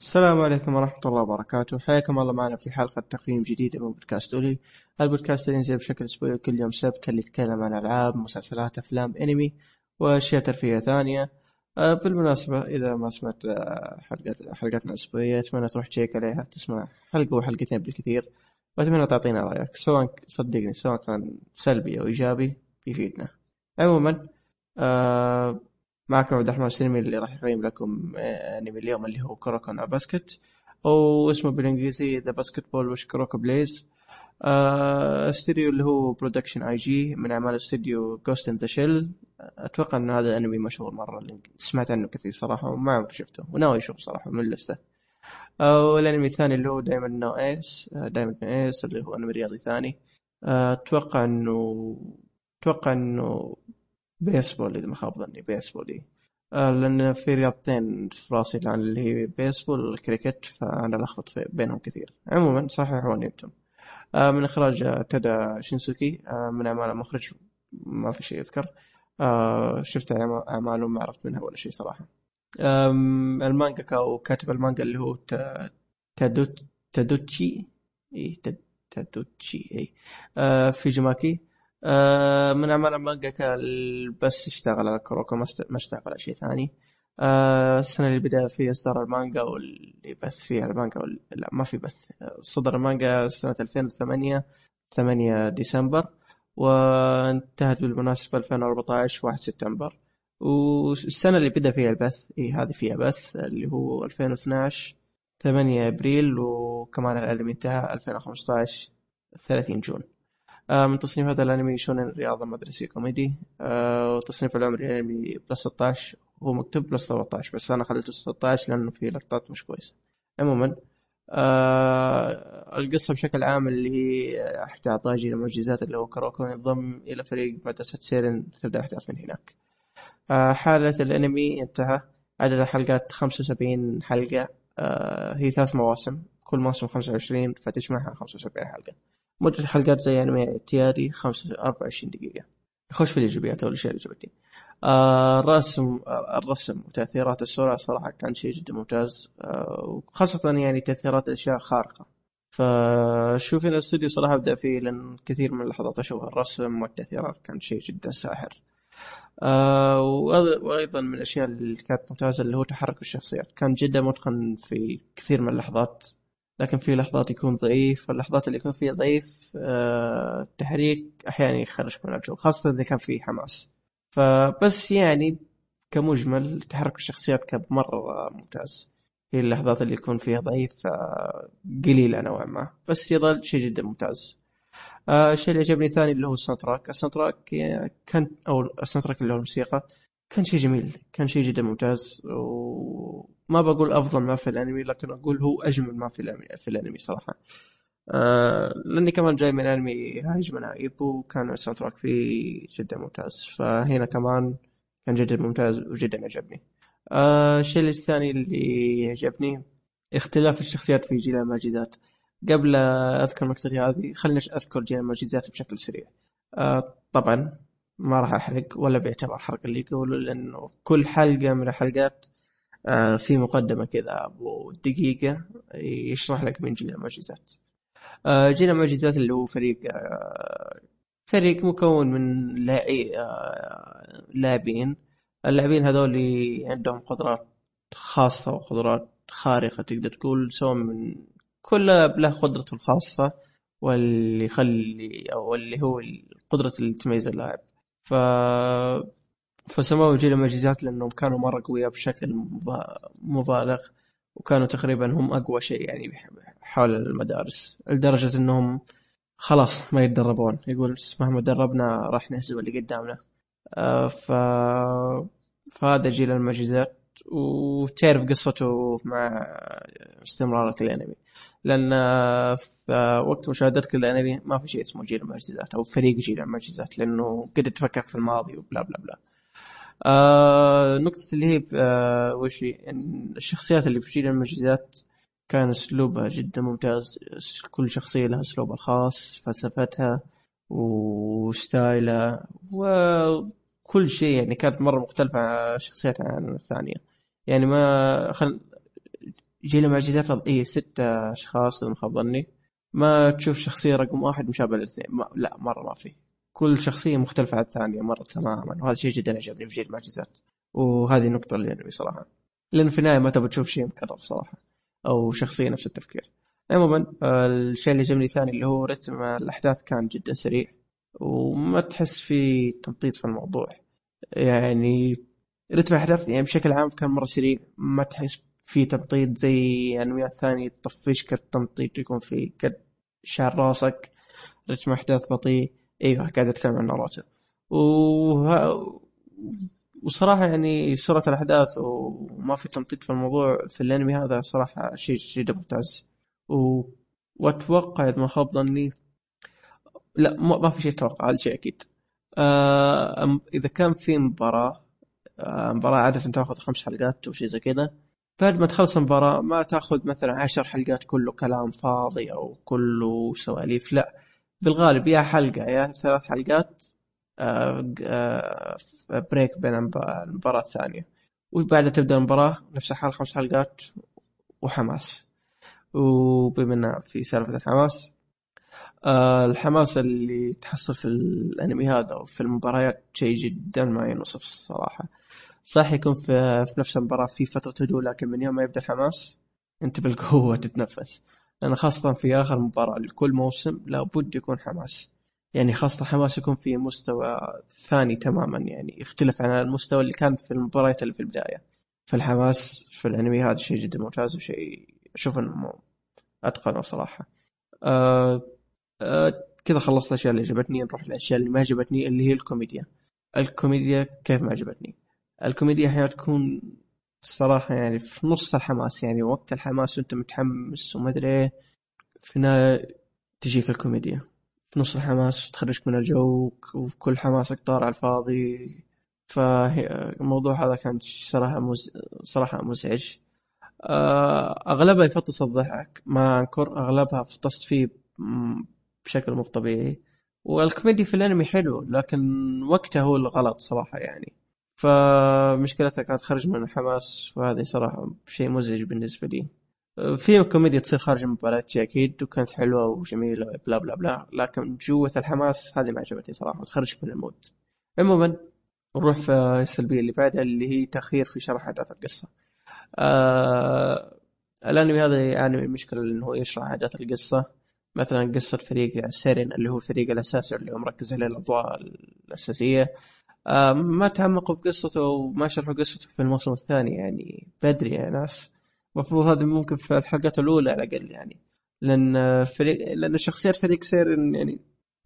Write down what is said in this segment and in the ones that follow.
السلام عليكم ورحمة الله وبركاته. حياكم الله معنا في حلقة تقييم جديدة من بودكاست أولي. البودكاست اللي ينزل بشكل أسبوعي كل يوم سبت اللي يتكلم عن ألعاب مسلسلات أفلام أنمي وأشياء ترفيهية ثانية. آه، بالمناسبة إذا ما سمعت آه، حلقات الأسبوعية أتمنى تروح تشيك عليها تسمع حلقة وحلقتين بالكثير. وأتمنى تعطينا رأيك سواء صدقني سواء كان سلبي أو إيجابي بيفيدنا عموما آه معكم عبد الرحمن السلمي اللي راح يقيم لكم آه، انمي اليوم اللي هو kuroko no basket أو اسمه بالإنجليزي the basketball which kuroko plays استوديو اللي هو Production I.G من أعمال استوديو Ghost in the Shell أتوقع إن هذا انمي مشهور مرة اللي سمعت عنه كثير صراحة وما عمري شفته وناوي أشوف صراحة من ال list ه والأنمي الثاني اللي هو Diamond no Ace Diamond no Ace اللي هو انمي رياضي ثاني. آه، أتوقع إنه أتوقع إنه بيسبول إذا ما خاب ظني بيسبول إيه. آه لأن في رياضتين في راسي الآن اللي هي بيسبول والكريكت فأنا ألخبط بينهم كثير. عموما صححوني أنتم آه من إخراج تادا شينسوكي آه من أعمال المخرج ما في شيء يذكر. شفت أعماله ما عرفت منها ولا شيء صراحة. المانجا أو كاتب المانجا اللي هو تادوت تادوتشي اي تاداتوشي فوجيماكي آه، من أعمال المانجا بس اشتغل على كوروكو ما اشتغل على شيء ثاني. آه، السنة اللي بدأ فيها إصدار المانجا واللي بث فيها المانجا وال... لا ما في بث. صدر المانجا سنة 2008 8 ديسمبر وانتهت بالمناسبة 2014 1 سبتمبر. والسنة اللي بدأ فيها البث إي هذه فيها بث اللي هو 2012 8 أبريل وكمان الانمي انتهى 2015 30 June. من تصنيف هذا الأنمي شونن رياضة مدرسي كوميدي. آه، وتصنيف العمري الأنمي plus 16 هو مكتوب plus 13 بس أنا خليته 16 لأنه فيه لقطات مش كويسة. عموما آه القصة بشكل عام اللي هي أحد أعضاء المعجزات اللي هو كروكو ينضم إلى فريق مدرسة سيرن تبدأ الأحداث من هناك. آه حالة الأنمي انتهى. عدد الحلقات 75 حلقة. آه هي ثلاث مواسم. كل موسم 25 فتجمعها 75 حلقة. مدة الحلقات زي يعني اعتيادي 24 دقيقة. نخش في الإيجابيات أو الأشياء اللي عجبتني آه الرسم آه الرسم وتأثيرات الصورة صراحة كان شيء جدا ممتاز. آه وخاصة يعني تأثيرات الأشياء خارقة. فشوف ان الاستوديو صراحة بدأ فيه لأن كثير من اللحظات أشوفها. الرسم والتأثيرات كان شيء جدا ساحر. آه وأيضا من الأشياء اللي كانت ممتازة اللي هو تحرك الشخصيات. كان جدا متقن في كثير من اللحظات. لكن في لحظات يكون ضعيف واللحظات اللي يكون فيها ضعيف آه تحريك أحيانا يخرجك من الجو خاصة إذا كان في حماس. فبس يعني كمجمل تحرك الشخصيات كان مره ممتاز. هي اللحظات اللي يكون فيها ضعيف آه قليله نوعا ما. بس يظل شيء جدا ممتاز. آه الشيء اللي عجبني ثاني اللي هو ال soundtrack. ال soundtrack كان أو ال soundtrack اللي هو الموسيقى. كان شيء جميل كان شيء جدا ممتاز وما بقول أفضل ما في الأنمي لكن أقول هو أجمل ما في الأنمي في الأنمي صراحة. آه لأني كمان جاي من أنمي هايج من هايب وكان ال soundtrack فيه جدا ممتاز. فهنا كمان كان جدا ممتاز وجدا عجبني. آه الشيء الثاني اللي عجبني اختلاف الشخصيات في جيل المعجزات. قبل أذكر النقطه هذه خلينا أذكر جيل المعجزات بشكل سريع. آه طبعا ما راح أحرق ولا بيعتبر حرق اللي يقولوا لأنه كل حلقة من الحلقات آه في مقدمة كذا. أبو دقيقة يشرح لك من جيل المعجزات. آه جيل المعجزات اللي هو فريق آه فريق مكون من لاعبين لاعبين. اللاعبين هذول عندهم قدرات خاصة وقدرات خارقة تقدر تقول سواء من كل له قدرته الخاصة واللي يخلي أو اللي هو القدرة اللي تميز اللاعب. ف فسموه جيل المعجزات لأنهم كانوا مرة قوياء بشكل مبالغ وكانوا تقريبا هم أقوى شيء يعني حول المدارس لدرجة إنهم خلاص ما يتدربون. يقول مهما دربنا راح نهزم اللي قدامنا. آه، ف فهذا جيل المعجزات وتعرف قصته مع استمرارة الأنمي. لأن في وقت مشاهدتك للأنمي ما في شيء اسمه جيل المعجزات أو فريق جيل المعجزات لأنه قد تفكك في الماضي وبلا بلا بلا. آه نقطة اللي هي آه وش إن الشخصيات اللي في جيل المعجزات كان أسلوبها جدا ممتاز. كل شخصية لها أسلوبها الخاص فلسفتها وستايلها وكل شيء يعني كانت مرة مختلفة عن الشخصيات عن الثانية. يعني ما خل يجي له معجزات اي ست أشخاص إذا ما خاب ظني. ما تشوف شخصية رقم واحد مشابهه للاثنين. لا مرة ما في. كل شخصية مختلفة عن الثانية مرة تماما. وهذا شيء جدا عجبني في جيل المعجزات. وهذه النقطه اللي يعني صراحة. لأن في النهاية ما تبغى تشوف شيء مكرر صراحة. أو شخصية نفس التفكير. عموما الشيء اللي عجبني ثاني اللي هو رتم الأحداث كان جدا سريع. وما تحس في تمطيط في الموضوع. يعني رتم الأحداث يعني بشكل عام كان مرة سريع. ما تحس في تمطيط زي انميات ثانية تطفشك التمطيط يكون في قد شعر راسك رتم أحداث بطيء. أيوه قاعد أتكلم عن ناروتو. وه... وصراحة يعني سرعة الأحداث وما في تمطيط في الموضوع في الأنمي هذا صراحة شيء جدا ممتاز. و... وأتوقع إذا ما خاب ظني لا ما في شيء أتوقع هذا شيء أكيد. آه إذا كان في مباراة آه مباراة عادة تاخذ خمس حلقات أو شيء زي كذا بعد ما تخلص المباراة ما تأخذ مثلا عشر حلقات كله كلام فاضي أو كله سواليف لا. بالغالب يا حلقة يا ثلاث حلقات آه، آه، بريك بين المباراة الثانية. وبعدها تبدأ المباراة نفس الحال خمس حلقات وحماس. وبما في سالفة الحماس آه، الحماس اللي تحصل في الأنمي هذا وفي المباريات شيء جدا ما ينوصف الصراحة. صح يكون في, في نفس المباراة في فترة هدوء لكن من يوم ما يبدأ الحماس أنت بالقوة تتنفس. لأن خاصة في آخر مباراة لكل موسم لابد يكون حماس. يعني خاصة حماس يكون في مستوى ثاني تماما يعني يختلف عن المستوى اللي كان في المباريات اللي في البداية. فالحماس في الأنمي هذا شيء جدا ممتاز وشيء أشوف إنه أتقنه صراحة. أه أه كذا خلصت الأشياء اللي عجبتني. نروح للأشياء اللي ما عجبتني اللي هي الكوميديا. الكوميديا كيف ما عجبتني؟ الكوميديا أحيانا تكون الصراحة يعني في نص الحماس يعني وقت الحماس وأنت متحمس وما أدري إيه في تجيك الكوميديا. في نص الحماس تخرجك من الجو وكل حماسك طار على الفاضي. فالموضوع هذا كان صراحة مز... صراحة مزعج. آه، أغلبها يفطس الضحك. ما أنكر أغلبها فطست فيه بشكل مو طبيعي. والكوميدي في الأنمي حلو لكن وقته هو الغلط صراحة يعني. فمشكلتها كانت خرج من الحماس وهذه صراحة شيء مزعج بالنسبة لي. في كوميديا تصير خارج المباراة أكيد وكانت حلوة وجميلة blah blah blah. لكن جوة الحماس هذه ما عجبتني صراحة وتخرجك من ال mood. عموما نروح في السلبية اللي بعدها اللي هي تأخير في شرح أحداث القصة. آه الانمي هذا يعاني من مشكلة إنه يشرح أحداث القصة. مثلا قصة فريق سيرين اللي هو الفريق الأساسي اللي هو مركز عليه الأضواء الأساسية. ما تعمقوا في قصته وما شرحوا قصته في الموسم الثاني يعني بدري يا ناس. المفروض هذا ممكن في الحلقات الأولى على الأقل يعني. لأن فريق لأن شخصيات فريق سير يعني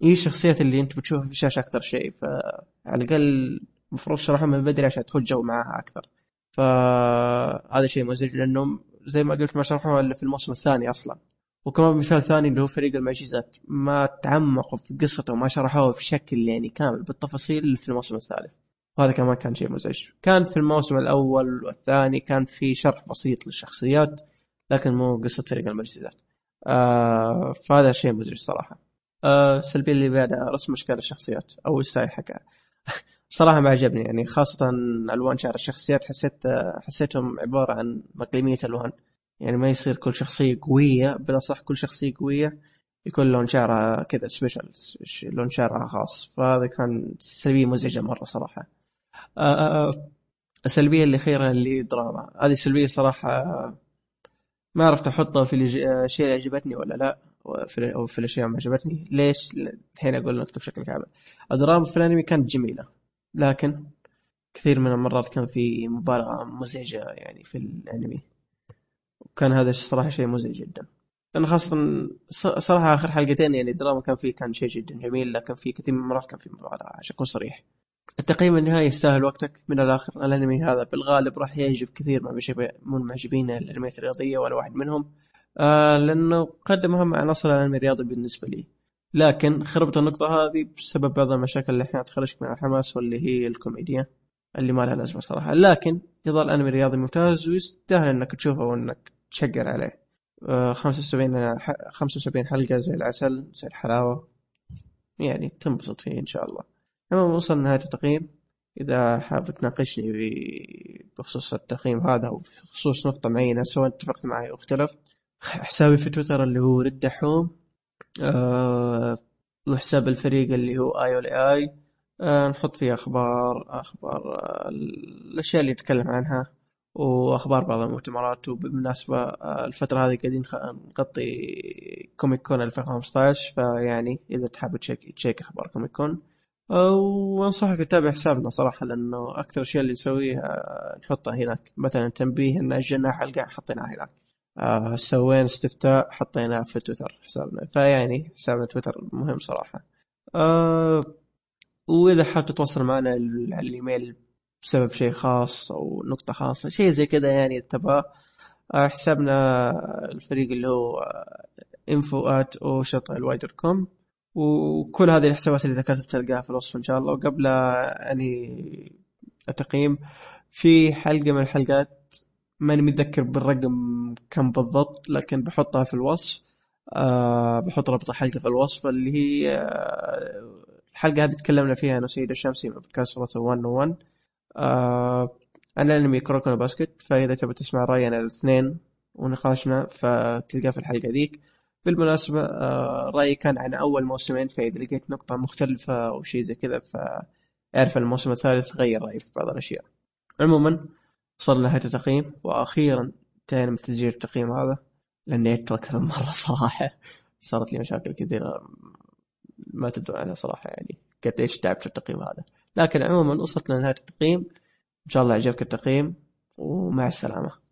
هي الشخصيات اللي أنت بتشوفها في الشاشة أكثر شيء. فعلى الأقل المفروض شرحها من بدري عشان تدخل جو معاها أكثر. فهذا شيء مزعج لأنهم زي ما قلت ما شرحوها إلا في الموسم الثاني أصلا. وكمان مثال ثاني اللي هو فريق المعجزات ما تعمقوا في قصته وما شرحوها بشكل يعني كامل بالتفاصيل في الموسم الثالث. وهذا كمان كان شيء مزعج. كان في الموسم الأول والثاني كان في شرح بسيط للشخصيات لكن مو قصة فريق المعجزات. آه فهذا شيء مزعج صراحة. آه السلبية اللي بعدها رسم أشكال الشخصيات أو ال style حقها صراحة ما عجبني يعني خاصة ألوان شعر الشخصيات حسيت حسيتهم عبارة عن مقلمية ألوان. يعني ما يصير كل شخصية قوية بلا صح كل شخصية قوية يكون لون شعرها كذا special لون شعرها خاص. فهذا كان سلبية مزعجة مرة صراحة. آه، آه، السلبية الأخيرة اللي دراما. هذه السلبية صراحة ما عرفت أحطها في الاشياء اللي عجبتني ولا لا أو في الأشياء ما عجبتني. ليش؟ الحين أقول النقطه بشكل كامل. الدراما في الأنمي كانت جميلة لكن كثير من المرات كان في مبالغه مزعجة يعني في الأنمي. وكان هذا الصراحة شيء مزعج جدا. لأن خاصة صراحة آخر حلقتين يعني الدراما كان فيه كان شيء جدا جميل لكن في كثير من المرات كان في مبالغه عشان اكون صريح. التقييم النهائي يستاهل وقتك. من الآخر الأنمي هذا بالغالب راح يعجب كثير من معجبين الأنميات الرياضية وأنا واحد منهم. آه لأنه قدم اهم عناصر الأنمي الرياضي بالنسبة لي. لكن خربت النقطة هذه بسبب بعض المشاكل اللي أحيانا تخرجك من الحماس واللي هي الكوميديا اللي ما لها لازمة صراحة. لكن يظل انمي رياضي ممتاز ويستاهل إنك تشوفه وإنك تشقر عليه. آه 75 75 حلقة زي العسل زي الحلاوة. يعني تنبسط فيه إن شاء الله. المهم وصل لنهاية التقييم إذا حاب تناقشني بخصوص التقييم هذا أو بخصوص نقطة معينة سواء اتفقت معي أو اختلفت حسابي في تويتر اللي هو رد دحوم أه وحساب الفريق اللي هو آي اي آي. أه نحط فيه أخبار أخبار أه الأشياء اللي نتكلم عنها. وأخبار بعض المؤتمرات وبالمناسبة آه، الفترة هذه قاعدين نغطي كوميك كون 2015 فيعني إذا تحب check check أخبار كوميك كون وأنصحك تتابع حسابنا صراحة لأنه أكثر الاشياء اللي نسويها نحطها هناك. مثلا تنبيه إن اجلنا حلقه حطيناها هناك. آه سوينا استفتاء حطيناه في تويتر حسابنا. فيعني حسابنا تويتر مهم صراحة. آه وإذا حاب تتواصل معنا على الإيميل بسبب شيء خاص أو نقطة خاصة شيء زي كذا يعني تبغى آه حسابنا الفريق اللي هو info at كوم وكل هذه الحسابات اللي ذكرتها تلقاها في الوصف إن شاء الله. وقبل أني التقييم في حلقة من الحلقات ماني متذكر بالرقم كم بالضبط لكن بحطها في الوصف. أه بحط رابط الحلقة في الوصف اللي هي أه الحلقة هذه تكلمنا فيها أنا وسيد الشمسي من بودكاست 101 أه عن الانمي كروكونو باسكت فإذا تبي تسمع راينا الاثنين ونقاشنا فتلقاه في الحلقة ذيك. بالمناسبة آه، رأيي كان عن أول موسمين فإذا لقيت نقطة مختلفة أو شيء زي كذا فأعرف الموسم الثالث غير رأيي في بعض الأشياء. عموما وصلنا لنهاية التقييم وأخيرا انتهينا من تسجيل التقييم هذا لأني عدته أكثر من مرة صراحة. صارت لي مشاكل كثيرة ما تبدو عنها صراحة يعني. قد إيش تعبت في التقييم هذا. لكن عموما وصلت لنهاية التقييم. إن شاء الله عجبك التقييم ومع السلامة.